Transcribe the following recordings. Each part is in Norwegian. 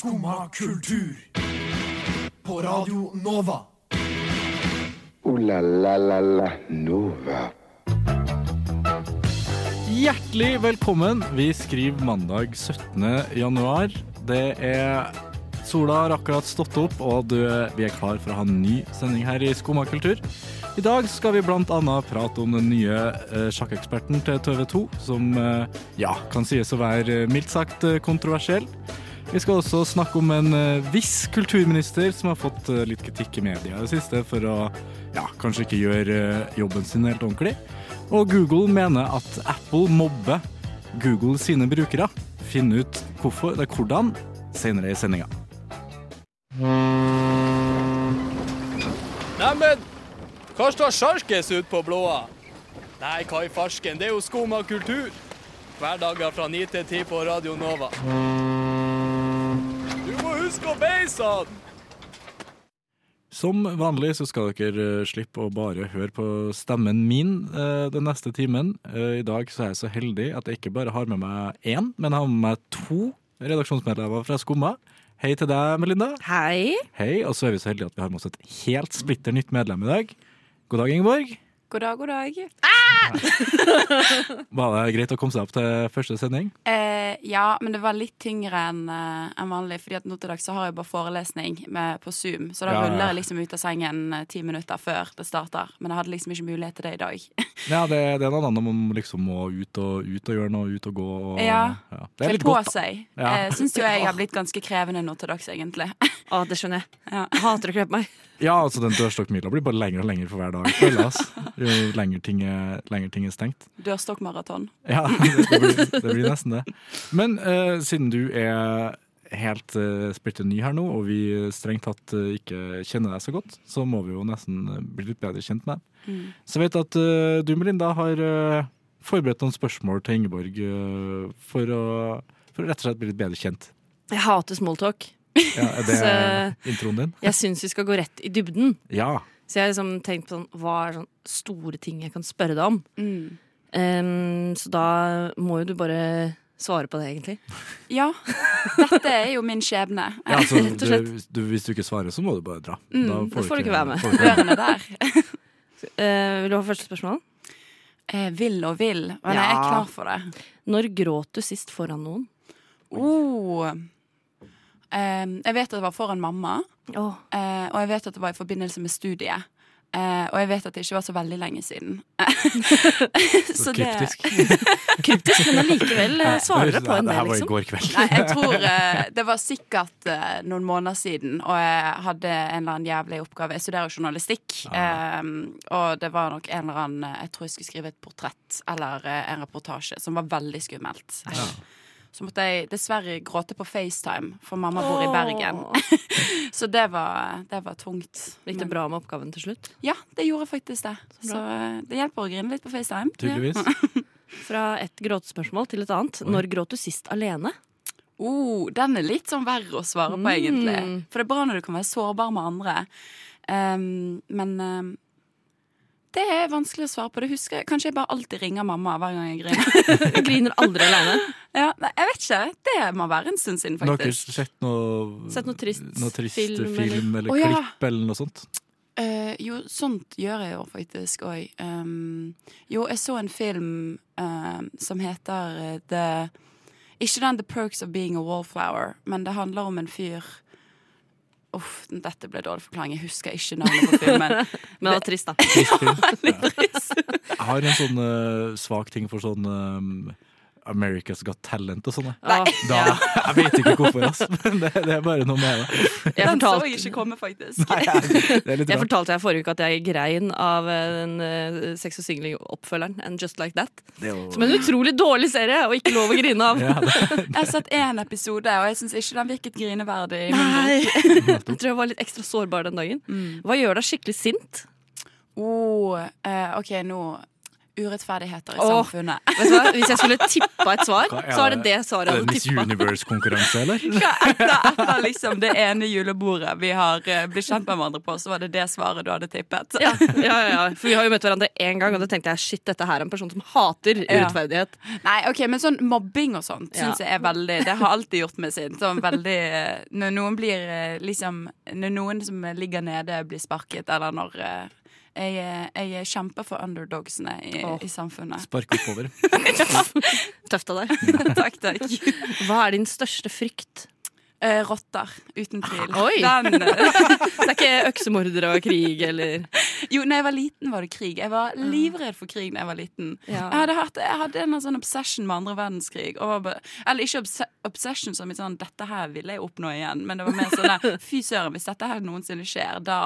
Skumma kultur. På Radio Nova. O-la-la-la-la Nova. Hjertelig velkommen. Vi skriver mandag 17. januar. Det er Sola har akkurat stått opp, og du, vi er klar for å ha en ny sending her i Skumma kultur. I dag skal vi annet prate om den nye eh, sjakkeksperten til TV 2, som eh, ja, kan sies å være eh, mildt sagt kontroversiell. Vi skal også snakke om en eh, viss kulturminister som har fått eh, litt kritikk i media i det siste for å ja, kanskje ikke gjøre eh, jobben sin helt ordentlig. Og Google mener at Apple mobber Google sine brukere. Finn ut hvorfor, det er hvordan, senere i sendinga. Neimen, hva står sjarkes ut på blåa? Nei, hva i farsken, det er jo skum av kultur. Hverdager fra 9 til 10 på Radio Nova. Huske å beise han! Som vanlig så skal dere eh, slippe å bare høre på stemmen min eh, den neste timen. Eh, I dag så er jeg så heldig at jeg ikke bare har med meg én, men har med meg to redaksjonsmedlemmer fra Skumma. Hei til deg, Melinda. Hei. Hei, Og så er vi så heldige at vi har med oss et helt splitter nytt medlem i dag. God dag, Ingeborg. God dag, god dag. Var det greit å komme seg opp til første sending? Eh, ja, men det var litt tyngre enn en vanlig. fordi at nå til dags så har jeg bare forelesning med, på Zoom. Så da Ja, ja. ruller jeg liksom ut av sengen eh, ti minutter før det starter. Men jeg hadde liksom ikke mulighet til det i dag. Ja, det, det er noe annet om liksom må ut og, ut og gjøre noe, ut og gå. Og, Ja. Det er litt på godt. seg. Ja. Eh, Syns jo jeg har blitt ganske krevende nå til dags, egentlig. Å, det skjønner jeg. Ja. Hater å kle på meg. Ja, altså den dørstokkmila blir bare lengre og lengre for hver dag. føler ass. Jo lenger ting er, lenger ting er stengt. Dørstokkmaraton. Ja, det, det, blir, det blir nesten det. Men uh, siden du er helt uh, splitter ny her nå, og vi strengt tatt uh, ikke kjenner deg så godt, så må vi jo nesten eh, bli litt bedre kjent med deg. Mm. Så jeg vet at uh, du, Melinda, har eh, forberedt noen spørsmål til Ingeborg eh, for, å, for å rett og slett bli litt bedre kjent. Jeg hater smalltalk. Ja, er det Så- introen din? Jeg syns vi skal gå rett i dybden. Ja. Så jeg har liksom tenkt på sånn, hva er sånne store ting jeg kan spørre deg om. Mm. Um, så da må jo du bare svare på det, egentlig. Ja. Dette er jo min skjebne. ja altså, Rett og slett. du, du, hvis du ikke svarer, så må du bare dra. Mm, da får får du ikke være med. Er der. uh, vil du ha første spørsmål? Eh, vil og vil, men jeg er klar for det. Når gråt du sist foran noen? Oh. Eh, jeg vet at det var foran mamma, oh. eh, og jeg vet at det var i forbindelse med studiet. Eh, og jeg vet at det ikke var så veldig lenge siden. Så det- kryptisk. kryptisk, men allikevel eh, svarer det på en Det her del, var i liksom. går kveld. Nei, jeg tror Det var sikkert noen måneder siden, og jeg hadde en eller annen jævlig oppgave. Jeg studerer journalistikk, eh, og det var nok en eller annen Jeg tror jeg skulle skrive et portrett eller en reportasje som var veldig skummelt. Æsj. Så måtte jeg dessverre gråte på FaceTime, for mamma bor i Bergen. Så det var, det var tungt. Gikk det bra med oppgaven til slutt? Ja, det gjorde faktisk det. Så så det hjelper å grine litt på FaceTime. Tydeligvis. Fra et gråtespørsmål til et annet. Når gråt du sist alene? Oh, den er litt sånn verre å svare på, egentlig. Mm. For det er bra når du kan være sårbar med andre. Um, men um, det er vanskelig å svare på. Det husker jeg. Kanskje jeg bare alltid ringer mamma hver gang jeg griner. Griner aldri alene. ja, nei, jeg vet ikke. Det må være en stund siden, Har dere faktisk. sett noe, Sett noe trist noe trist film, film, eller- eller, Å, ja. klipp eller noe sånt? Uh, jo, sånt gjør jeg jo faktisk òg. Um, jo, jeg så en film uh, som heter eh, The Ikke den The Perks of Being a Wallflower, men det handler om en fyr Uff, dette ble dårlig forklaring. Jeg husker ikke navnet på filmen. Men det var trist, da. Trist film. Litt trist. Jeg har en sånn uh, svak ting for sånn um, America's Got Talent og sånne. Da. Jeg vet ikke hvorfor, ass, men det, det er bare noe med det. Jeg Den så fortalte, jeg ikke komme, faktisk. Nei, jeg- det er litt jeg fortalte jeg forrige uke at jeg grein av eh, den uh, Sex og Singling-oppfølgeren And Just Like That. Det jo- Som en utrolig dårlig serie, og ikke lov å grine av. ja, det, Jeg har sett én episode, og jeg syns ikke den virket grineverdig. Nei! Jeg tror jeg var litt ekstra sårbar den dagen. Hva gjør deg skikkelig sint? Oh, eh, OK, nå urettferdigheter i Åh. samfunnet. Vet du hva? Hvis jeg skulle tippa et svar, Hva er så er det det? svaret Er jeg det hadde Miss tippa. Universe-konkurranse, eller? Hva etter, etter liksom det ene julebordet vi har eh, blitt kjent med hverandre på, så var det det svaret du hadde tippet. Ja, ja, ja, ja. For vi har jo møtt hverandre én gang, og da tenkte jeg shit, dette her er en person som hater Ja. urettferdighet. Nei, ok, men sånn mobbing og sånt Ja. synes jeg er veldig Det har alltid gjort meg sint. Sånn veldig eh, Når noen blir eh, liksom Når noen som ligger nede, blir sparket, eller når eh, jeg, er- jeg kjemper for underdogsene i, oh. i samfunnet. Spark oppover. Tøft av deg. takk, takk. Hva er din største frykt? Eh, rotter, uten tvil. Oi. Den, eh, Det er ikke øksemordere og krig eller jo, når jeg var liten, var det krig. Jeg var livredd for krig da jeg var liten. Ja. Jeg, hadde hatt, jeg hadde en sånn obsession med andre verdenskrig. Og var bare, eller ikke obs obsession som i sånn 'dette her vil jeg oppnå igjen', men det var mer sånn 'fy søren, hvis dette her noensinne skjer, da,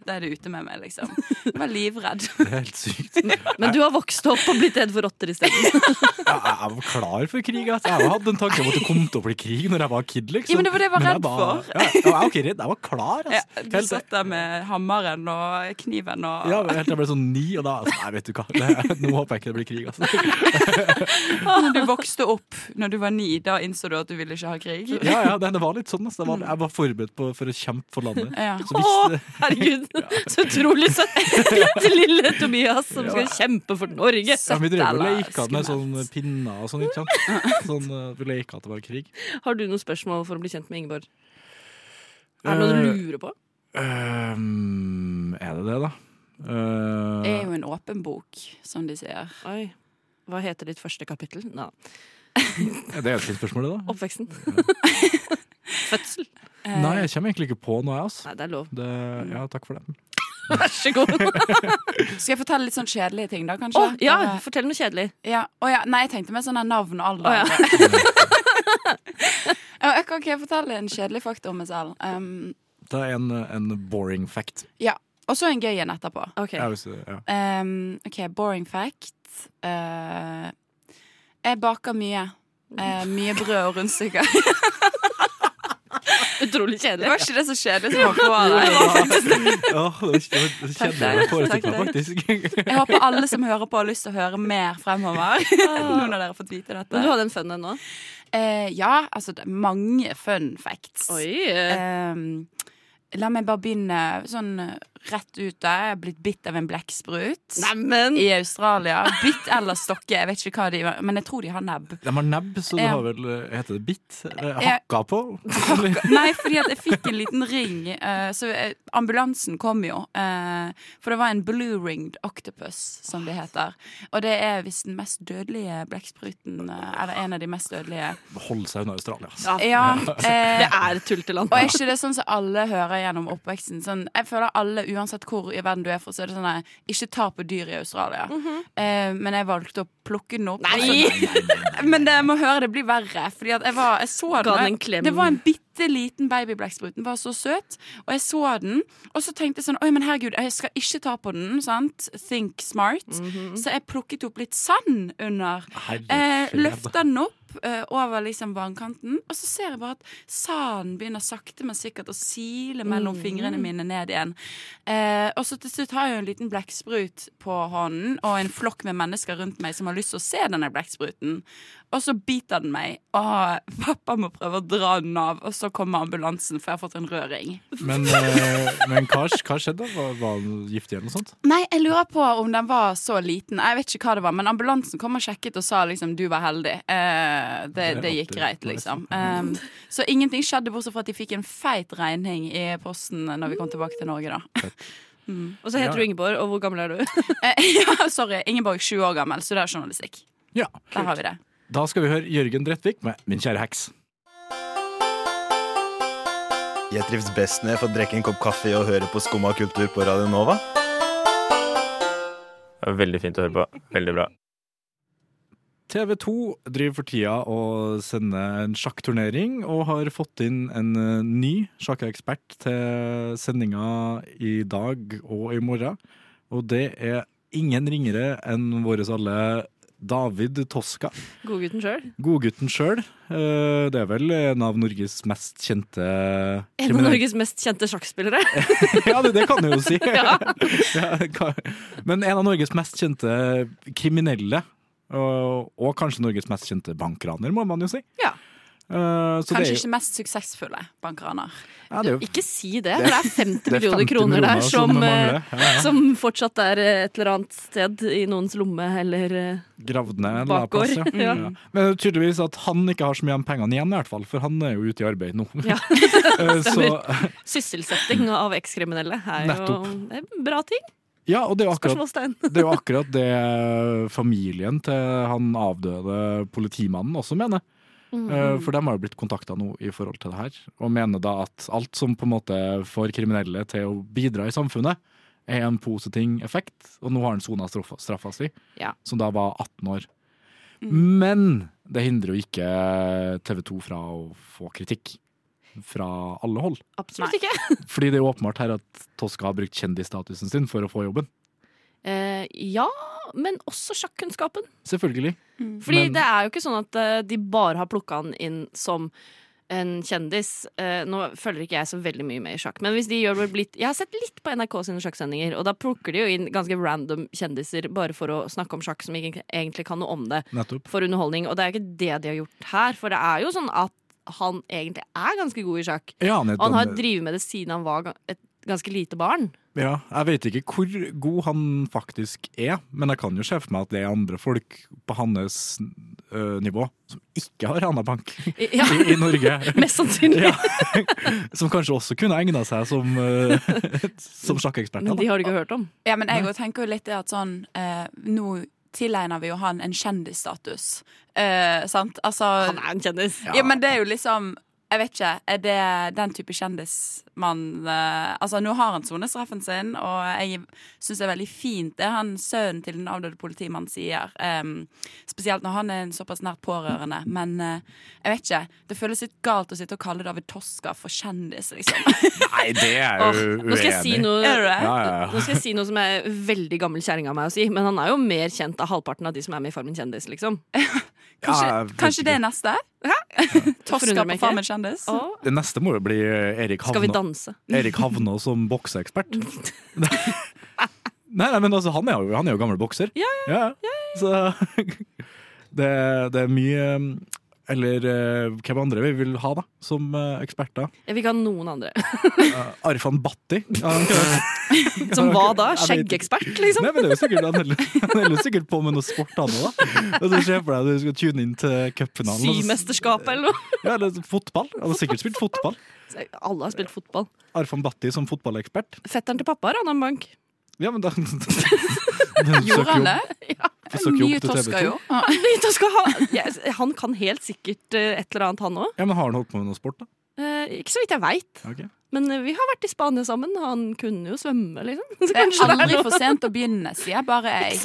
da er det ute med meg', liksom. Jeg var livredd. Det er helt sykt. Men du har vokst opp og blitt redd for rotter isteden. Ja, jeg var klar for krig. Altså. Jeg hadde en tanke om at det kom til å bli krig når jeg var kid. liksom. Ja, men det var det jeg var redd for. Ja, jeg var okay, redd, jeg var klar. Ja, du satt der med hammeren og kniven og Ja, helt til jeg ble sånn ni, og da altså, Nei, vet du hva. Det, nå håper jeg ikke det blir krig. Altså. Når du vokste opp når du var ni, da innså du at du ville ikke ha krig? Ja, ja, det, det var litt sånn. Altså. Det var, jeg var forberedt på, for å kjempe for landet. Ja. Så hvis, Å, herregud, så utrolig søtt! Bitte lille Tobias som skal kjempe for Norge. ja, vi drev og leka med sånn pinner og sånn. ikke sant? Sånn, eh, Vi leka at det var krig. Har du noen spørsmål for å bli kjent med Ingeborg? Er det noe du Eh, lurer på? Um, er det det, da? Øh, Det er jo en åpen bok, som de sier. Oi. Hva heter ditt første kapittel? Nå. er det egentlig spørsmålet, da? Oppveksten. Fødsel. Eh, Nei, jeg kommer egentlig ikke på noe, jeg. Altså. Nei, det er lov. Det, ja, takk for det. Vær så god. Skal jeg fortelle litt sånn kjedelige ting, da, kanskje? Å, ja, Eller... fortell noe kjedelig. ja. Å, ja. Nei, jeg tenkte meg sånne navn og alder. Ja. Ja, jeg kan ikke fortelle en kjedelig fakta om meg selv. Um, Det er en, en boring fact. ja. Og så en gøy en etterpå. Ok. Ja, hvis, ja. Um, OK, boring fact. Uh, jeg baker mye. Uh, mye brød og rundstykker. Utrolig Det kjedelig. var ikke det så kjedelig som var på det. Åh, det kjedelig jeg meg forestilt meg, faktisk. Jeg håper alle som hører på, har lyst til å høre mer fremover. Nå når dere har fått vite dette. Men du hadde en fun en nå? Eh, ja, altså det er mange fun facts. Oi. Ehm, la meg bare begynne sånn eh, rett ut der. Er blitt bitt av en blekksprut i Australia. Bitt eller stokke, jeg vet ikke hva de var, men jeg tror de har nebb. De har nebb, så det har vel Heter det bitt? Hakka på? Nei, fordi at jeg fikk en liten ring, eh, så eh, ambulansen kom jo. eh, for det var en blue ringed octopus, som det heter. Og det er visst den mest dødelige blekkspruten, eller en av de mest dødelige. Hold seg unna Australia. Altså. Ja, Det er et tulleland. Og er ikke det sånn som alle hører gjennom oppveksten? Sånn, jeg føler alle, uansett hvor i verden du er fra, så er det sånn at ikke ta på dyr i Australia. eh, men jeg valgte å plukke den opp. Nei! Altså, men det, jeg må høre det blir verre. Fordi at jeg, var, jeg så den. Det var en bitte liten babyblekksprutt. Den var så søt. Og jeg så den, og så tenkte jeg sånn Oi, men herregud, jeg skal ikke ta på den. Sant? Think smart. Så jeg plukket opp litt sand under. Eh, løfta den opp eh, over liksom vannkanten, og så ser jeg bare at sanden begynner sakte, men sikkert å sile mellom fingrene mine ned igjen. Eh, og så til slutt har jeg jo en liten blekksprut på hånden, og en flokk med mennesker rundt meg som har lyst til å se denne blekkspruten. Og så biter den meg, og pappa må prøve å dra den av, og så kommer ambulansen, for jeg har fått en rød ring. Men, eh, men hva, hva skjedde? Var, var den giftig eller noe sånt? Nei, jeg lurer på om den var så liten. Jeg vet ikke hva det var, men ambulansen kom og sjekket og sa liksom du var heldig. Eh, det, Det er gikk greit, liksom. Um, så ingenting skjedde, bortsett fra at de fikk en feit regning i posten når vi kom tilbake til Norge, da. Og så heter Ja. du Ingeborg, og hvor gammel er du? Eh, ja, sorry. Ingeborg, 20 år gammel, studerer journalistikk. Ja. Der har vi det. Da skal vi høre Jørgen Bredtvik med Min kjære heks. Jeg trives best når jeg får drikke en kopp kaffe og høre på Skumma kultur på Radio Nova. Det Veldig fint å høre på. Veldig bra. TV 2 driver for tida og sender en sjakkturnering, og har fått inn en eh, ny sjakkekspert til sendinga i dag og i morgen. Og det er ingen ringere enn våre alle David Toska. Godgutten sjøl. Godgutten sjøl. Eh, Det er vel en av Norges mest kjente En av Norges mest kjente sjakkspillere. Ja, det, det kan du jo si. Ja, Men en av Norges mest kjente kriminelle, og, og kanskje Norges mest kjente bankraner, må man jo si. Ja. Uh, så det Kanskje jo- ikke mest suksessfulle bankraner. ja, jo Ikke si det, det er 50 det er millioner 50 kroner der som, som eh. Ja, ja. som fortsatt er eh, et eller annet sted i noens lomme eller gravd ned bakgård. Ja. Men tydeligvis at han ikke har så mye av pengene igjen, i hvert fall, for han er jo ute i arbeid nå. Så, Sysselsetting av ekskriminelle er jo er en bra ting. Ja, og det er akkurat det, er jo akkurat det familien til han avdøde politimannen også mener. Mm. Eh, For de har jo blitt kontakta nå i forhold til det her, og mener da at alt som på en måte får kriminelle til å bidra i samfunnet, er en positiv effekt. Og nå har han sona straffa, straffa si, Ja. som da var 18 år. Men det hindrer jo ikke TV 2 fra å få kritikk. Fra alle hold. Absolutt ikke. Fordi det er jo åpenbart her at Toska har brukt kjendisstatusen sin for å få jobben. Eh, ja, men også sjakkunnskapen. Selvfølgelig. Fordi Men- det er jo ikke sånn at eh, de bare har plukka han inn som en kjendis. Eh, nå følger ikke jeg så veldig mye med i sjakk, men hvis de gjør det blitt Jeg har sett litt på NRK sine sjakksendinger, og da plukker de jo inn ganske random kjendiser bare for å snakke om sjakk som ikke egentlig kan noe om det, Nettopp. for underholdning. Og det er jo ikke det de har gjort her, for det er jo sånn at han egentlig er ganske god i sjakk. Ja, han Og han har drevet med det siden han var et ganske lite barn. Ja, jeg vet ikke hvor god han faktisk er, men jeg kan jo se for meg at det er andre folk på hans ø, nivå som ikke har rana bank i, Ja, i Norge. mest sannsynlig. Ja. Som kanskje også kunne egna seg som, ø, som sjakkeksperter. Men de har du ikke hørt om. Ja, men jeg tenker jo litt det at sånn eh, Nå tilegner vi jo han en kjendisstatus. Eh, sant? Altså Han er en kjendis. ja. men det er jo liksom Jeg vet ikke. Er det den type kjendis man uh, Altså, nå har han sonet straffen sin, og jeg syns det er veldig fint det han sønnen til den avdøde politimannen sier. Um, spesielt når han er en såpass nært pårørende. Men uh, jeg vet ikke. Det føles litt galt å sitte og kalle David Toska for kjendis, liksom. Nei, det er jo nå skal jeg si uenig. noe Er det? Ja, ja, ja. Nå skal jeg si noe som er veldig gammel kjerring av meg å si, men han er jo mer kjent av halvparten av de som er med i Farmen kjendis, liksom. Kanskje, Ja, kanskje det er neste? Meg på. Farmen kjendis? Oh. Det neste må jo bli Erik skal vi danse? Erik Havna som bokseekspert. Nei, nei, men altså, han er jo, han er jo gammel bokser. Ja, ja. Så det, det er mye Eller uh, hvem andre vi vil ha, da, som uh, eksperter? Jeg vil ikke ha noen andre. uh, Arfan Bhatti. Ja, Som hva da? Skjeggekspert, liksom? Nei, men det er jo sikkert, han holder- sikkert på med noe sport, han òg. Og så ser jeg for deg at du skal tune inn til cupfinalen. Symesterskapet eller noe? Ja, eller fotball. Han har sikkert spilt fotball. Alle har spilt fotball. Arfan Bhatti som fotballekspert. Fetteren til pappa har en bank. Ja, men da Gjorde han det? Ja. Mye Toska, jo. Ja. Da skal ha, jeg- han kan helt sikkert eh, et eller annet, han òg. Ja, men Har han holdt på med noe sport, da? ikke så vidt jeg veit. Okay. Men eh, vi har vært i Spania sammen. Han kunne jo svømme, liksom. Så Det er er aldri for sent å begynne, sier jeg bare jeg.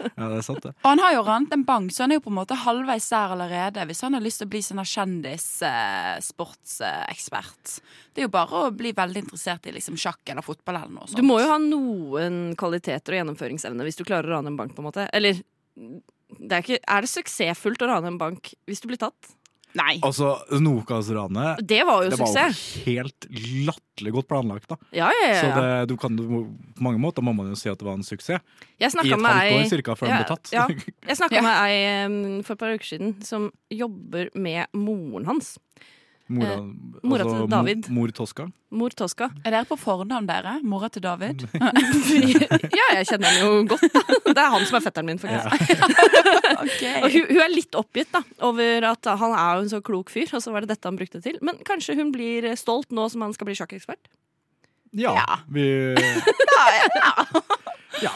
Ja, det er sant, det. Og han har jo rant en bank, så han er jo på en måte halvveis der allerede. Hvis han har lyst til å bli sånn kjendis-sportsekspert. det er jo bare å bli veldig interessert i liksom sjakk eller fotball eller noe sånt. Du må jo ha noen kvaliteter og gjennomføringsevne hvis du klarer å rane en bank, på en måte. Eller det er, ikke, er det suksessfullt å rane en bank hvis du blir tatt? Nei. Altså, Nokas-ranet Det var jo det var jo helt latterlig godt planlagt, da. Ja, ja, ja. Så det, du kan, på mange måter må man jo si at det var en suksess. I et halvt år cirka før den ble tatt. Ja. Jeg snakka med ei for et par uker siden som jobber med moren hans. Mora, Eh, mora til David. Mor Toska. Mor Toska. Er dere på fornavn, dere? Mora til David? ja, jeg kjenner henne jo godt. Det er han som er fetteren min, faktisk. Ok. Og hun, hun er litt oppgitt da, over at han er jo en så klok fyr, og så var det dette han brukte det til. Men kanskje hun blir stolt nå som han skal bli sjakkekspert? Ja, Ja. vi Ja,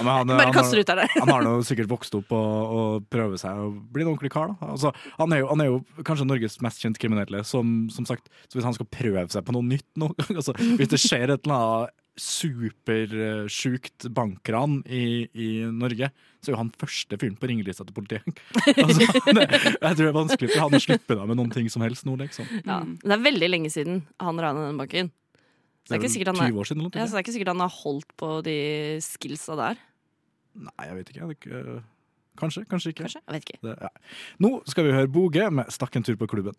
men han, Bare kaster ut av det. han har nå sikkert vokst opp og, og prøver seg å bli en ordentlig kar. Altså, han, er jo, han er jo kanskje Norges mest kjente kriminelle. Som, som sagt, så Hvis han skal prøve seg på noe nytt nå altså, Hvis det skjer et eller annet supersjukt bankran i, i Norge, så er jo han første fyren på ringelista til politiet. Altså, det, jeg tror det er vanskelig for han å slippe deg med noen ting som helst nå, liksom. Ja. Det er veldig lenge siden han rana den banken. Det er vel han er 20 år siden eller. Ja, så det er ikke sikkert han har holdt på de skillsa der. Nei, jeg vet ikke. Det ikke Kanskje, kanskje ikke. Kanskje? Jeg vet ikke. Det, ja. Nå skal vi høre Boge med 'Stakk en tur på klubben'.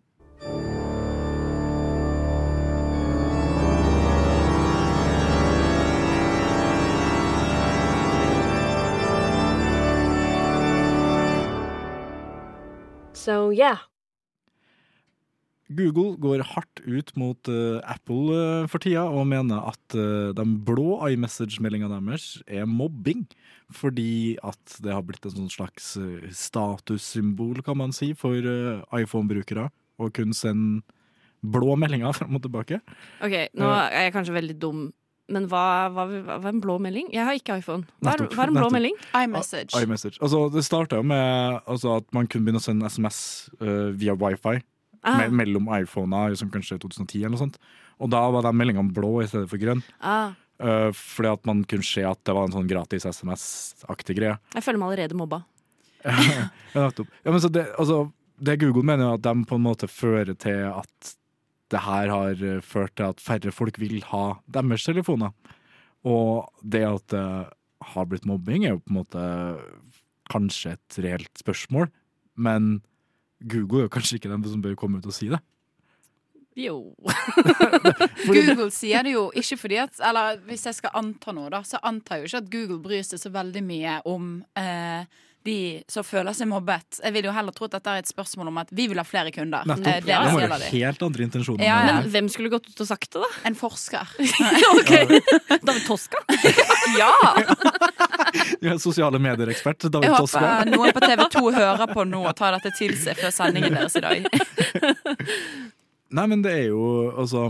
So yeah. Google går hardt ut mot uh, Apple uh, for tida og mener at uh, de blå iMessage-meldingene deres er mobbing. Fordi at det har blitt en sånn slags statussymbol, kan man si, for iPhone-brukere å kunne sende blå meldinger fram og tilbake. Ok, nå er jeg kanskje veldig dum, men hva, hva, hva er en blå melding? Jeg har ikke iPhone. Hva er, hva er en blå nettopp. melding? iMessage. iMessage. Altså, det starta jo med altså, at man kunne begynne å sende SMS via wifi Ah, me mellom iPhona som kanskje 2010 eller noe sånt. Og da var den meldinga blå i stedet for grønn. ah, Uh, fordi at man kunne se at det var en sånn gratis SMS-aktig greie. jeg føler meg allerede mobba. Ja. Ja, men så det, altså, det Google mener, er at de på en måte fører til at det her har eh, ført til at færre folk vil ha deres telefoner. Og det at det har blitt mobbing, er jo på en måte kanskje et reelt spørsmål, men Google er jo kanskje ikke den som bør komme ut og si det. Jo. Google sier det jo ikke fordi at Eller hvis jeg skal anta noe, da, så antar jeg jo ikke at Google bryr seg så veldig mye om eh, de som føler seg mobbet. Jeg vil jo heller tro at dette er et spørsmål om at vi vil ha flere kunder. Nettopp. Eh, De har jo helt andre intensjoner. Ja, Men hvem skulle gått ut og sagt det, da? En forsker. ok, David Toska? ja! Vi er Sosiale medier-ekspert Jeg David håper Toska. noen på TV 2 hører på nå og tar dette til seg før sendingen deres i dag. Nei, men det er jo altså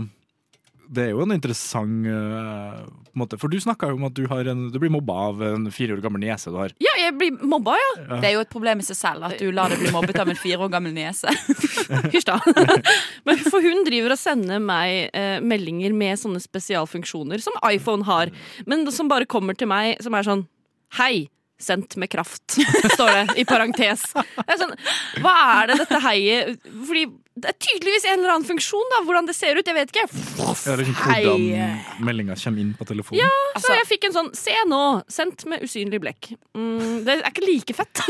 Det er jo en interessant uh, på en måte. For du snakka jo om at du, har en, du blir mobba av en fire år gammel niese du har. Ja, jeg blir mobba, ja. Det er jo et problem i seg selv at du lar deg bli mobbet av en fire år gammel niese. Hysj, da. Men for hun driver og sender meg uh, meldinger med sånne spesialfunksjoner som iPhone har, men som bare kommer til meg som er sånn Hei, sendt med kraft, står det i parentes. Det er sånn, hva er det dette heiet Fordi det er tydeligvis en eller annen funksjon, da. Hvordan det ser ut, jeg vet ikke. Har liksom hvordan meldinga kommer inn på telefonen. Ja, Altså- så jeg fikk en sånn Se nå! Sendt med usynlig blekk. Mm, det er ikke like fett.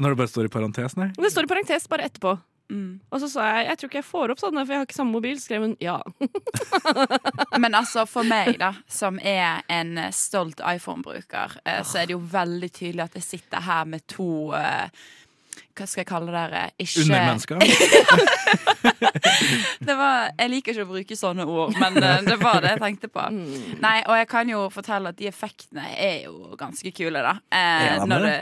Når det bare står i parentes, nei. Det står i parentes bare etterpå. Mm. Og så sa jeg jeg tror ikke jeg får opp sånne, for jeg har ikke samme mobil. Skrev hun ja. Men altså, for meg, da, som er en stolt iPhone-bruker, eh, så er det jo veldig tydelig at jeg sitter her med to eh, Hva skal jeg kalle det? eh, Ikke Undermennesker. det var, Jeg liker ikke å bruke sånne ord, men eh, det var det jeg tenkte på. Mm. Nei, Og jeg kan jo fortelle at de effektene er jo ganske kule, da. Eh, når, det?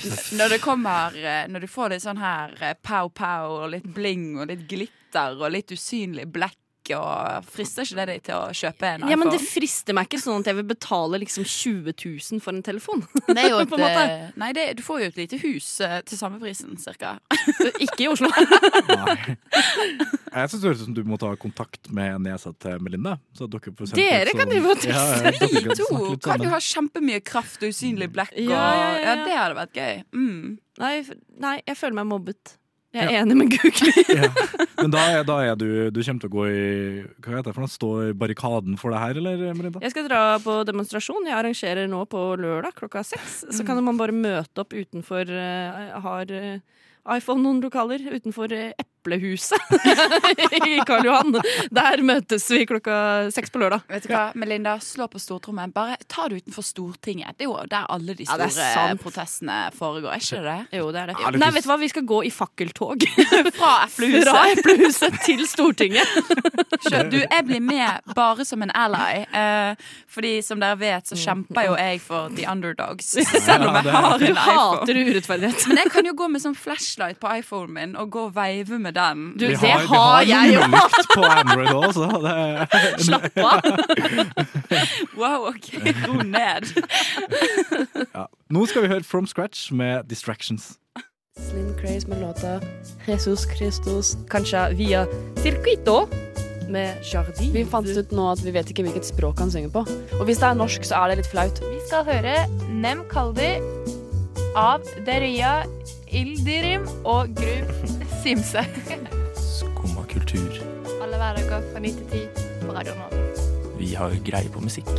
det, når det kommer eh, Når du får litt sånn her eh, pow-pow og litt bling og litt glitter og litt usynlig blekk, og frister ikke det deg til å kjøpe en iPhone? Ja, men det frister meg ikke sånn at jeg vil betale liksom 20 000 for en telefon. Det er jo et, på en måte. eh, nei, det, du får jo et lite hus eh, til samme prisen, cirka. Ikke i Oslo. Nei. Jeg syns det høres ut som du må ta kontakt med nesa til Melinda. Så at dere kan drive og Ja, Vi To kan jo ha kjempemye kraft og usynlig blekk. Og, Ja, ja, ja, ja, ja. det hadde vært gøy. Mm. Nei, nei, jeg føler meg mobbet. Jeg er enig med Google. Ja. Men da er, da er du Du kommer til å gå i Hva heter det for noe? Stå i barrikaden for det her, eller Melinda? Jeg skal dra på demonstrasjon. Jeg arrangerer nå på lørdag klokka seks. Så kan man bare møte opp utenfor eh, har eh, iPhone noen lokaler utenfor eh, Eplehuset i Karl Johan. Der møtes vi klokka seks på lørdag. Vet du hva, Melinda, slå på stortrommen. Bare ta det utenfor Stortinget. Det er jo der alle de store ja, protestene foregår. Er ikke det det? Jo, det er det. Ja, det Nei, vet du hva, vi skal gå i fakkeltog Fra Eplehuset. fra Eplehuset til Stortinget. Skjønner Du, jeg blir med bare som en ally. Eh, fordi som dere vet, så kjemper jo jeg for the underdogs. Selv om jeg har en iPhone. hater urettferdighet. Men jeg kan jo gå med sånn flashlight på iPhonen min og gå og veive med den. Du, Vi det vi har jeg jo! på Android òg, så det er Slapp av. Wow, OK, ro ned. ja. Nå skal vi høre From Scratch med Distractions. Slim Craze med låta Jesus Christus, kanskje via Circuito med Jardi. Vi fant ut nå at vi vet ikke hvilket språk han synger på. Og hvis det er norsk, så er det litt flaut. Vi skal høre Nem Kaldi av Deria Ildirim og Grub Simse. Skumma kultur. Alle hverdager fra 9 til 10 på Radio Nova. Vi har greie på musikk.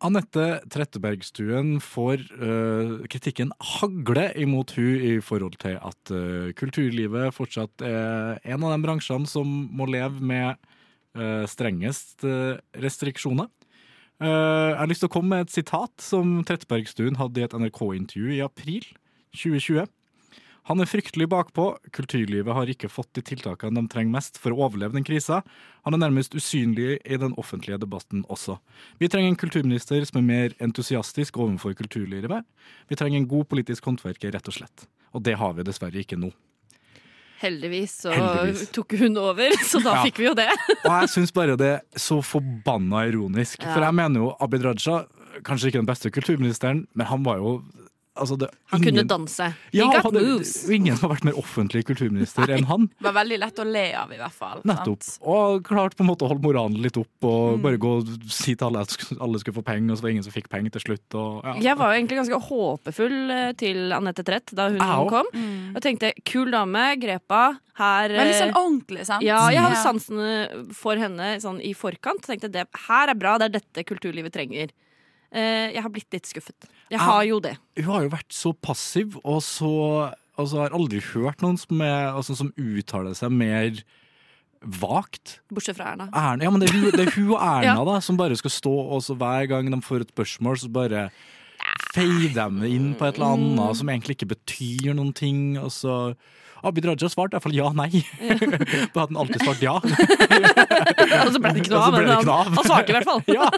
Anette Trettebergstuen får uh, kritikken hagle imot hun i forhold til at uh, kulturlivet fortsatt er en av de bransjene som må leve med strengest øh, restriksjoner. Eh, jeg har lyst til å komme med et sitat som Trettebergstuen hadde i et NRK-intervju i april 2020. Han er fryktelig bakpå. Kulturlivet har ikke fått de tiltakene de trenger mest for å overleve den krisa. Han er nærmest usynlig i den offentlige debatten også. Vi trenger en kulturminister som er mer entusiastisk overfor kulturlivet. Vi trenger en god politisk håndverker, rett og slett. Og det har vi dessverre ikke nå. Heldigvis så Heldigvis. tok hun over, så da Ja. fikk vi jo det. Og jeg syns bare det er så forbanna ironisk. Ja. For jeg mener jo Abid Raja, kanskje ikke den beste kulturministeren, men han var jo altså det, Han ingen- kunne danse. He Ja, got hadde- moves. Ingen har vært mer offentlig kulturminister enn han. Det var veldig lett å le av, i hvert fall. Nettopp. sant? Og klart på en måte å holde moralen litt opp og Mm. bare gå og si til alle at alle skulle få penger, og så var det ingen som fikk penger til slutt. Og, ja. Jeg var jo egentlig ganske håpefull eh, til Anette Trett da hun Au. kom. Mm. Og tenkte kul dame, grepa. Her Veldig sånn eh, ordentlig, sant? Ja, jeg hadde sansen for henne sånn i forkant. Tenkte det her er bra, det er dette kulturlivet trenger. Eh, jeg har blitt litt skuffet. Jeg har jo det. Hun har jo vært så passiv, og så altså, har aldri hørt noen som, er, altså, som uttaler seg mer vagt. Bortsett fra Erna. Erna, ja, men det er hun, det er hun og Erna Ja. da, som bare skal stå, og så hver gang de får et spørsmål, så bare feier dem inn på et eller Mm. annet som egentlig ikke betyr noen ting. Og så Abid Raja svarte i hvert fall ja, nei. På at han alltid svarte ja. Og så ble det ikke noe av, men han, han svarte i hvert fall. ja.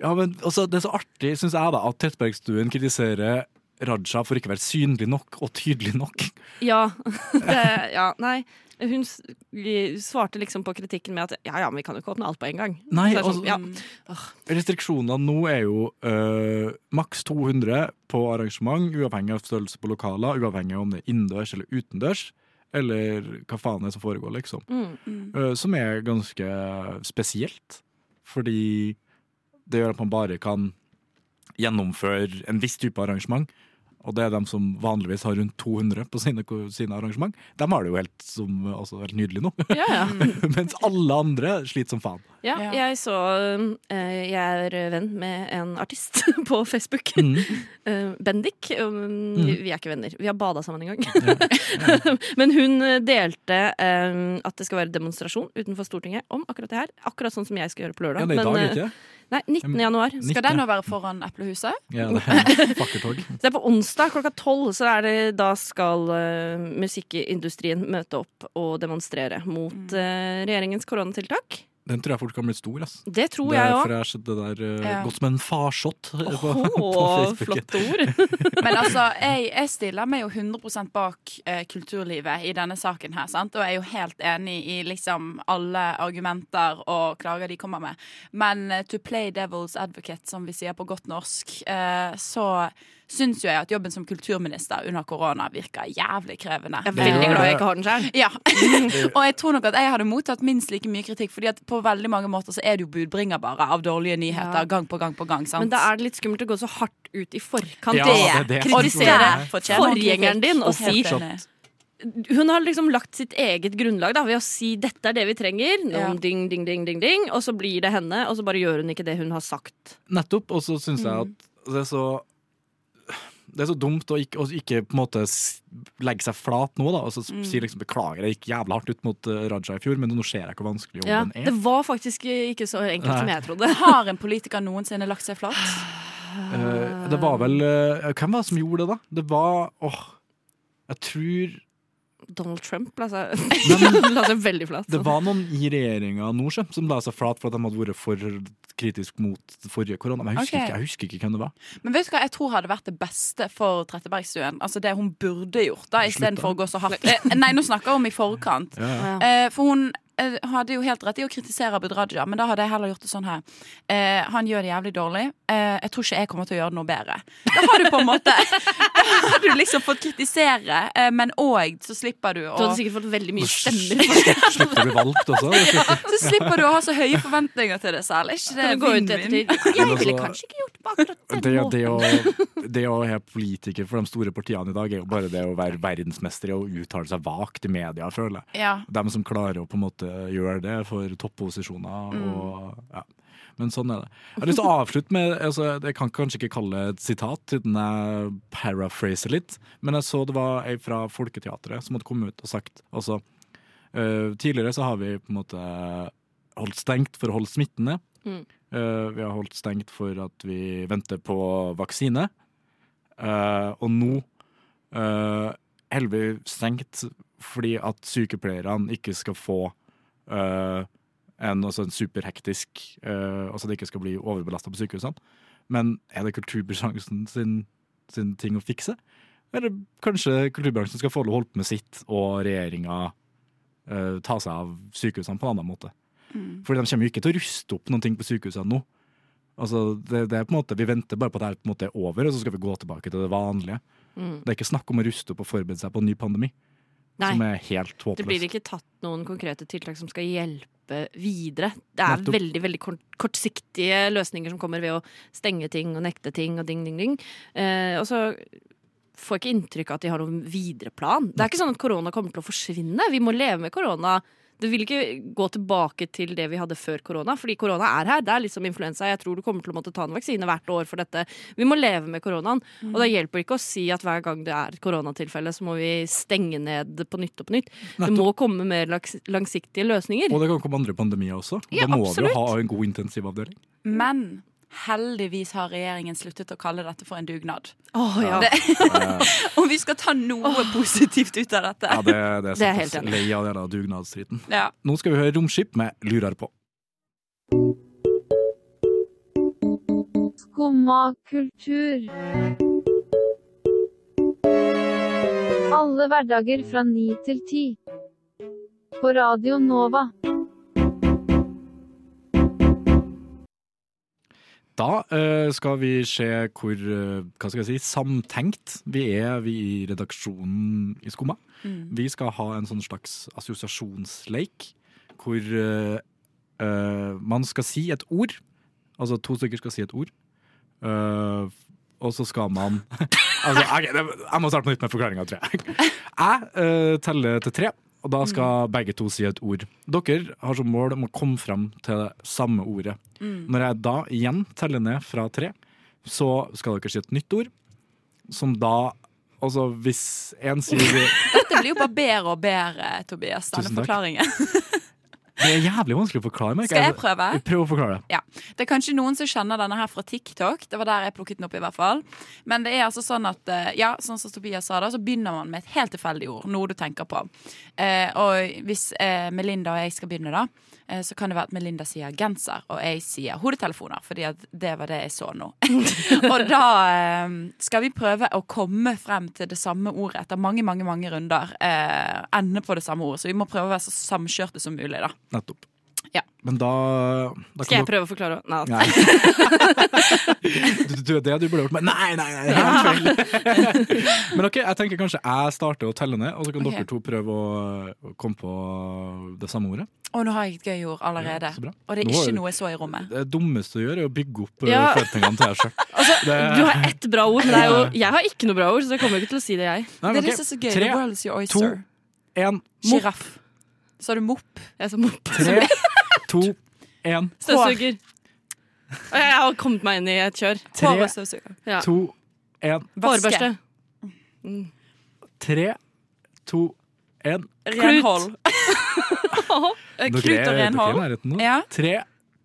Ja, men også, Det er så artig, syns jeg, da, at Trettebergstuen kritiserer Raja for ikke å være synlig nok og tydelig nok. Ja. Det, ja, nei. Hun svarte liksom på kritikken med at ja, ja, men vi kan jo ikke åpne alt på en gang. Nei, Så er altså- sånn, ja. Restriksjonene nå er jo øh, maks 200 på arrangement, uavhengig av størrelse på lokaler, uavhengig av om det er innendørs eller utendørs, eller hva faen det er som foregår, liksom. Mm. Øh, som er ganske spesielt, fordi det gjør at man bare kan gjennomføre en viss type arrangement. Og det er dem som vanligvis har rundt 200 på sine, sine arrangement. De har det jo helt, som, altså, helt nydelig nå. Ja, ja. Mens alle andre sliter som faen. Ja, jeg så eh, Jeg er venn med en artist på Facebook. Mm. Eh, Bendik. Um, Mm. Vi er ikke venner. Vi har bada sammen en gang. Men hun eh, delte at det skal være demonstrasjon utenfor Stortinget om akkurat det her. Akkurat sånn som jeg skal gjøre på lørdag. Ja, det er i dag, Men, ikke? Nei, 19. januar. Skal den nå være foran Eplehuset? Ja, det er fakkeltog. Så det er på onsdag klokka tolv, så er det, da skal uh, musikkindustrien møte opp og demonstrere mot eh, regjeringens koronatiltak. Den tror jeg fort kan bli stor. Ass. Det tror jeg òg. For jeg har sett det der uh, Ja. gått som en farsott eh, på, på Åh, Facebook. flotte ord. Men altså, jeg, jeg stiller meg jo 100% bak eh, kulturlivet i denne saken her, sant? Og jeg er jo helt enig i liksom alle argumenter og klager de kommer med. Men eh, to play devil's advocate, som vi sier på godt norsk, eh, så syns jo jeg at jobben som kulturminister under korona virker jævlig krevende. Jeg er veldig glad jeg ikke har den sjøl. Ja. og jeg tror nok at jeg hadde mottatt minst like mye kritikk, fordi at på veldig mange måter så er det jo budbringer bare av dårlige nyheter Ja. gang på gang på gang. sant? Men da er det litt skummelt å gå så hardt ut i forkant. Ja, det det. kritisere fortjener forgjengeren din og si Hun har liksom lagt sitt eget grunnlag da, ved å si 'dette er det vi trenger', Ja. ding, ding, ding, ding, ding, og så blir det henne, og så bare gjør hun ikke det hun har sagt. Nettopp. Og så syns jeg at det er så det er så dumt å ikke, å ikke på en måte legge seg flat nå, da. Og så Mm. si liksom 'beklager, jeg gikk jævla hardt ut mot eh, Raja i fjor', men nå ser jeg hvor vanskelig Ja, er. det var faktisk ikke så enkelt som jeg trodde. Har en politiker noensinne lagt seg flat? Uh, det var vel uh, Hvem var det som gjorde det, da? Det var åh Jeg tror Donald Trump la seg, la seg veldig flat. Det var noen i regjeringa nå som la seg flat for at de hadde vært for kritisk mot forrige korona. Men jeg husker, okay. ikke, jeg husker ikke hvem det var. Men vet du hva jeg tror hadde vært det beste for Trettebergstuen? Altså det hun burde gjort, da, istedenfor å gå så hardt eh, Nei, nå snakker jeg om i forkant. Ja, ja. Eh, for hun hadde jo helt rett i å kritisere Abid Raja, men da hadde jeg heller gjort det sånn her. Eh, han gjør det jævlig dårlig. Eh, jeg tror ikke jeg kommer til å gjøre det noe bedre. Da har du på en måte Da har du liksom fått kritisere, eh, men òg så slipper du å Du hadde sikkert fått veldig mye stemmer. Slipper å bli valgt også. Ja, Så slipper du å ha så høye forventninger til det selv. Er ikke det du gå ut etter tid? ettertid? Jeg ville altså- kanskje ikke gjort det på akkurat den måten. det å være politiker for de store partiene i dag, er jo bare det å være verdensmester i å uttale seg vagt i media, føler jeg. Ja. De som klarer å på en måte gjøre det for topposisjoner. Og, ja. Men sånn er det. Jeg har lyst til å avslutte med altså, Jeg kan kanskje ikke kalle det et sitat, siden jeg paraphraser litt. Men jeg så det var ei fra Folketeatret som hadde kommet ut og sagt altså, uh, Tidligere så har vi på en måte holdt stengt for å holde smitten ned. Mm. Uh, vi har holdt stengt for at vi venter på vaksine. Uh, og nå holder vi stengt fordi at sykepleierne ikke skal få eh, enn altså en superhektisk uh, Altså det ikke skal bli overbelasta på sykehusene. Men er det kulturbransjen sin, sin ting å fikse? Eller kanskje kulturbransjen skal få lov å holde på med sitt, og regjeringa uh, ta seg av sykehusene på en annen måte? Mm. Fordi de kommer jo ikke til å ruste opp noen ting på sykehusene nå. Altså, det, det er på en måte, Vi venter bare på at det er over, og så skal vi gå tilbake til det vanlige. Mm. Det er ikke snakk om å ruste opp og forberede seg på en ny pandemi, Nei. som er helt Det blir ikke tatt noen konkrete tiltak som skal hjelpe videre. Det er Nettopp. veldig veldig kort, kortsiktige løsninger som kommer ved å stenge ting og nekte ting og ding, ding, ding. Eh, og så får jeg ikke inntrykk av at de har noen videre plan. Det er ikke sånn at korona kommer til å forsvinne. Vi må leve med korona. Det vil ikke gå tilbake til det vi hadde før korona, fordi korona er her. Det er litt som influensa. Jeg tror du kommer til å måtte ta en vaksine hvert år for dette. Vi må leve med koronaen. Og da hjelper det ikke å si at hver gang det er et koronatilfelle, så må vi stenge ned på nytt og på nytt. Det må komme mer langsiktige løsninger. Og det kan komme andre pandemier også. Ja, da må vi absolutt. jo ha en god intensivavdeling. Men heldigvis har regjeringen sluttet å kalle dette for en dugnad. Oh, ja. Det, om vi skal ta noe positivt ut av dette. Ja, det, det er Det er helt enig lei av den dugnadsstriden. Ja. Nå skal vi høre Romskip med Lurer på. Skumma kultur. Alle hverdager fra ni til ti. På Radio Nova. Da eh, skal vi se hvor eh, hva skal jeg si, samtenkt vi er vi i redaksjonen i Skumma. Mm. Vi skal ha en sånn slags assosiasjonsleik hvor eh, man skal si et ord. Altså to stykker skal si et ord. Uh, og så skal man altså, okay, Jeg må starte på nytt med forklaringa, tror jeg. Jeg uh, teller til tre, og da skal begge to si et ord. Dere har som mål om å komme fram til det samme ordet. Mm. Når jeg da igjen teller ned fra tre, så skal dere si et nytt ord. Som da Altså hvis én sier Dette blir jo bare bedre og bedre, Tobias, denne forklaringen. Det er jævlig vanskelig å forklare. meg Skal jeg prøve? Prøv å forklare det. Ja. Det er kanskje noen som kjenner denne her fra TikTok. Det var der jeg plukket den opp, i hvert fall. Men det er altså sånn at, eh, ja, sånn som Tobias sa da, så begynner man med et helt tilfeldig ord. Noe du tenker på. Eh, og hvis eh, Melinda og jeg skal begynne, da, så kan det være at Melinda sier genser, og jeg sier hodetelefoner. Fordi at det var det jeg så nå. og da eh, skal vi prøve å komme frem til det samme ordet etter mange, mange, mange runder. Eh, ende på det samme ordet. Så vi må prøve å være så samkjørte som mulig, da. Nettopp. Ja. Men da, da Skal jeg prøve å forklare? Nei. Nei. du, du, det du burde gjort. Men nei, nei, nei, helt feil. Men ok, jeg tenker kanskje jeg starter å telle ned, og så kan okay. dere to prøve å, komme på det samme ordet. Og nå har jeg et gøy ord allerede. Ja, og det er ikke noe jeg så i rommet. Det dummeste du gjør, er å bygge opp eh, Ja. forventningene til deg sjøl. Du har ett bra ord, men det er jo, jeg har ikke noe bra ord, så jeg kommer ikke til å si det, jeg. Nei, det er ok. det som er så gøy. Tre, The world is your oyster. En, Sjiraff. Sa du mopp? Jeg sa mopp. tre, to, én Støvsuger. Og Jeg har kommet meg inn i et kjør. Tre. Ja. to, en. Vaske. Hårbørste. Tre, to, en. Renhold. Klut og renhold. Ja. Tre,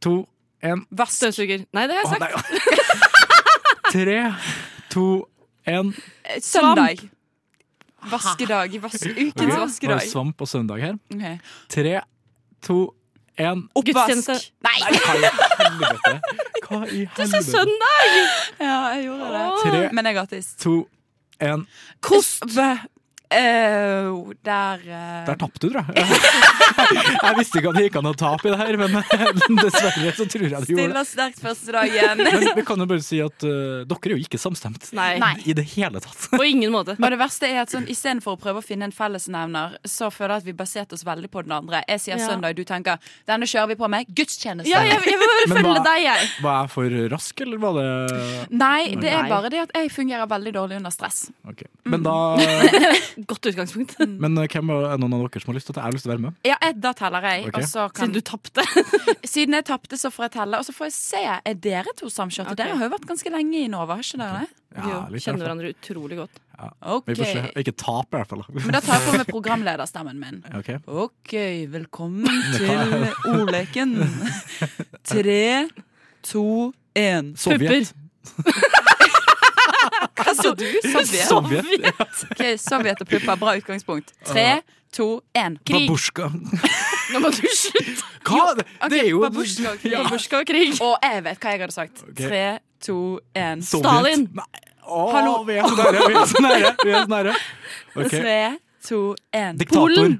to, en. Vask. Støvsuger. Nei, det har jeg sagt. nei. Tre, to, en. Eh, Søndag. Vaskedag. Vas ukens vaskedag Var det svamp og søndag her? Ok. Tre, to, en. Oppvask! Nei! Hva i helvete? Hva i Du sa søndag! Ja, jeg gjorde det. Tre, Men jeg er gratis. to, en. Kost. Eh, der uh... Der tapte du, tror jeg. Jeg visste ikke at det gikk an å tape i det her, men dessverre så tror jeg det gjorde det. Stiller sterkt første dagen. Men vi kan jo bare si at uh, dere er jo ikke samstemt. Nei. I det hele tatt. På ingen måte. Og det verste er at sånn, Istedenfor å prøve å finne en fellesnevner, så føler jeg at vi baserte oss veldig på den andre. Jeg sier Ja. søndag, du tenker denne kjører vi på med gudstjeneste. Ja, jeg, jeg vil bare Men følge hva- deg, jeg. Var jeg for rask, eller var det Nei, det er bare det at jeg fungerer veldig dårlig under stress. Okay. Men da Godt utgangspunkt. Men uh, hvem er noen av dere som har lyst til? Jeg har lyst til å være med. Ja, da teller jeg. Okay. Og så kan, Siden du tapte. siden jeg tapte, så får jeg telle. Og så får jeg se. Er dere to samkjørte? Okay. Dere har jo vært ganske lenge i Nova, har ikke dere det? Ja, litt kjenner hverandre utrolig godt. Ok. Vi får se. Ikke tape, i hvert fall. Men da tar jeg på meg programlederstemmen min. Ok. OK, velkommen til ordleken. Tre, to, én. Sovjet. Sa du? Sovjet? Sovjet. Ok, Sovjet og pupper. Bra utgangspunkt. Tre, to, én. Krig. Babushka. Nå må du slutte! Hva? Det, det er jo Babushka og krig. Ja. Babushka og krig. Og jeg vet hva jeg hadde sagt. Ok. Tre, to, én. Stalin. Nei. Å, Hallo. vi er så nære! Vi er så nære! Vi er så nære. Okay. Tre, to, én. Diktator. Polen.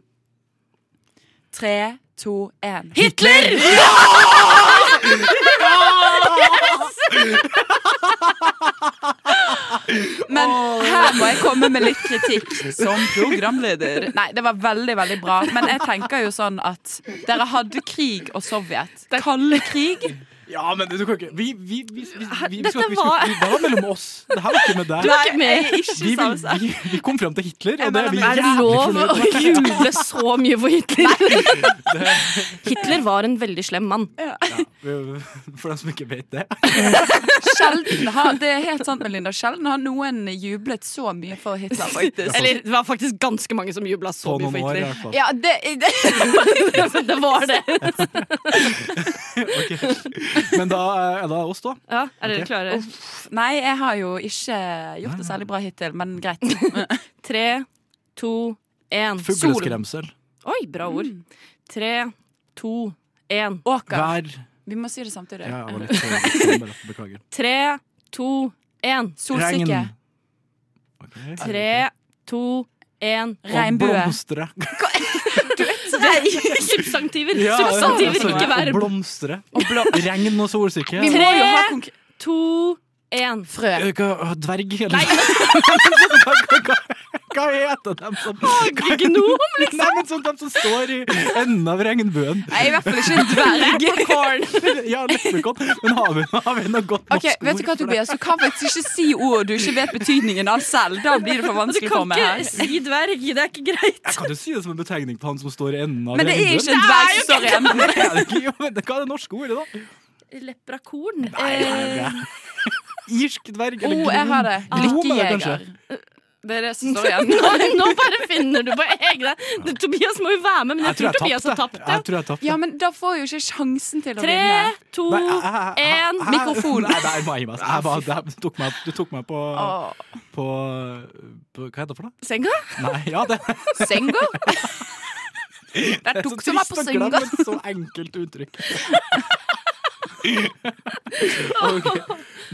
Tre, to, én. Hitler! Men her må jeg komme med litt kritikk som programleder. Nei, det var veldig, veldig bra. Men jeg tenker jo sånn at dere hadde krig og Sovjet. Kalde krig. Ja, men du kan ikke Vi, vi, vi, vi, vi, vi, Dette skal, vi, skal, var- vi var mellom oss. Det her var ikke med deg. Du er ikke med. Vi, vil- vi, vi kom frem til Hitler, og det er vi Er det jævlig lov fornøyd å med. juble så mye for Hitler? Hitler var en veldig slem mann. For dem som ikke vet det. Sjelden har, det er helt sant, Melinda. Sjelden har noen jublet så mye for Hitler, faktisk. Eller det var faktisk ganske mange som jubla så På mye noen for år, i Hitler. hvert fall. Ja, det, det det var det. Ok. Men da er det oss, da. Ja, er dere okay. klare? Nei, jeg har jo ikke gjort det særlig bra hittil, men greit. Tre, to, én. Fugleskremsel. Oi, bra ord. Tre, to, én. Åker. Vær Vi må si det samtidig. Ja, jeg var litt bare Beklager. Tre, to, én. Solsikke. Regn. Ok. Tre, to, én. Og Regnbue. blomstre. Substantiver. Ja, Substantiver, ikke verb. Blomstre. Og blå. Regn og solsikke. Vi må Tre. jo ha konkret To, én. frø. Eh, Dverg, eller? hva, hva, hva heter dem som Gnom, liksom. Nei, men sånn dem som står i enden av regnbuen. Nei, i hvert fall ikke en dverg. Ja, leprechaun. Men har vi, har vi noe godt Ok, norsk vet du hva? Tobias? Du kan faktisk ikke si ord du ikke vet betydningen av selv. Da blir det for vanskelig for meg. Du kan ikke her. si dverg. Det er ikke greit. Jeg kan jo si det som en betegning på han som står i enden av Men det er ikke en dverg som står i enden. Hva er det norske ordet, da? Leprakorn. Eh, Irsk dverg? Eller oh, jeg har det. Er det Lykkejeger. kanskje? Det er det som står igjen. Nå, nå bare finner du på egne Det, Tobias må jo være med, men jeg, Jeg tror tror jeg Tobias har tapt tapt. Jeg tror jeg tapte. Ja, men da får jeg jo ikke sjansen til å Tre, vinne. to, jeg- jeg- én. Mikrofon. Nei, nei, må jeg gi meg. Jeg bare, det, du, tok meg, du tok meg på, på, på Hva heter det for noe? Senga? Nei, ja, det Senga? Der er tok du meg på trist å senga. glemme et så enkelt uttrykk. Ok.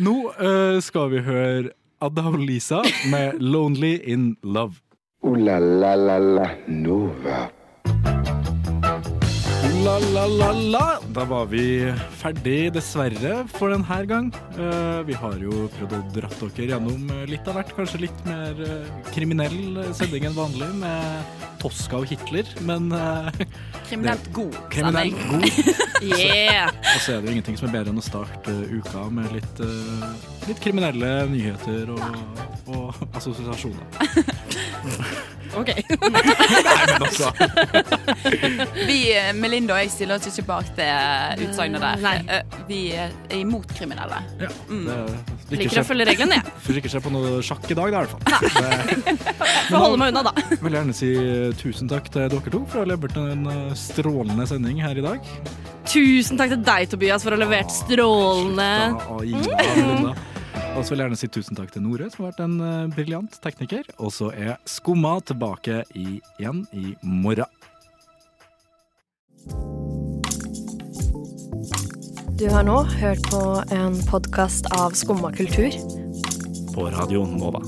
Nå uh, skal vi høre Adda og Lisa med 'Lonely in Love'. Uh, la la la la Nova. La, la, la, la. Da var vi ferdig, dessverre, for denne gang. Eh, vi har jo prøvd å dratt dere gjennom eh, litt av hvert. Kanskje litt mer eh, kriminell sending enn vanlig, med Tosca og Hitler. Men Kriminelt god kriminell sending. god. Yeah. Og så er det jo ingenting som er bedre enn å starte uka med litt, litt kriminelle nyheter og, og assosiasjoner. Ok. Nei, men altså. Vi, eh, Melinda og jeg, stiller oss ikke bak det utsagnet der. Nei. Eh, Vi er imot kriminelle. Ja, Mm. det, Liker å følge reglene, jeg. Får ikke se på noe sjakk i dag, da, i hvert fall. Det- Får holde meg unna, da. Jeg vil gjerne si tusen takk til dere to for å ha levert en eh, strålende sending her i dag. Tusen takk til deg, Tobias, for å ha levert strålende Da, og Ina og Linda. Og så vil jeg gjerne si tusen takk til Nore, som har vært en uh, briljant tekniker. Og så er Skumma tilbake i, igjen i morgen. Du har nå hørt på en podkast av Skumma kultur. På Radio Nova.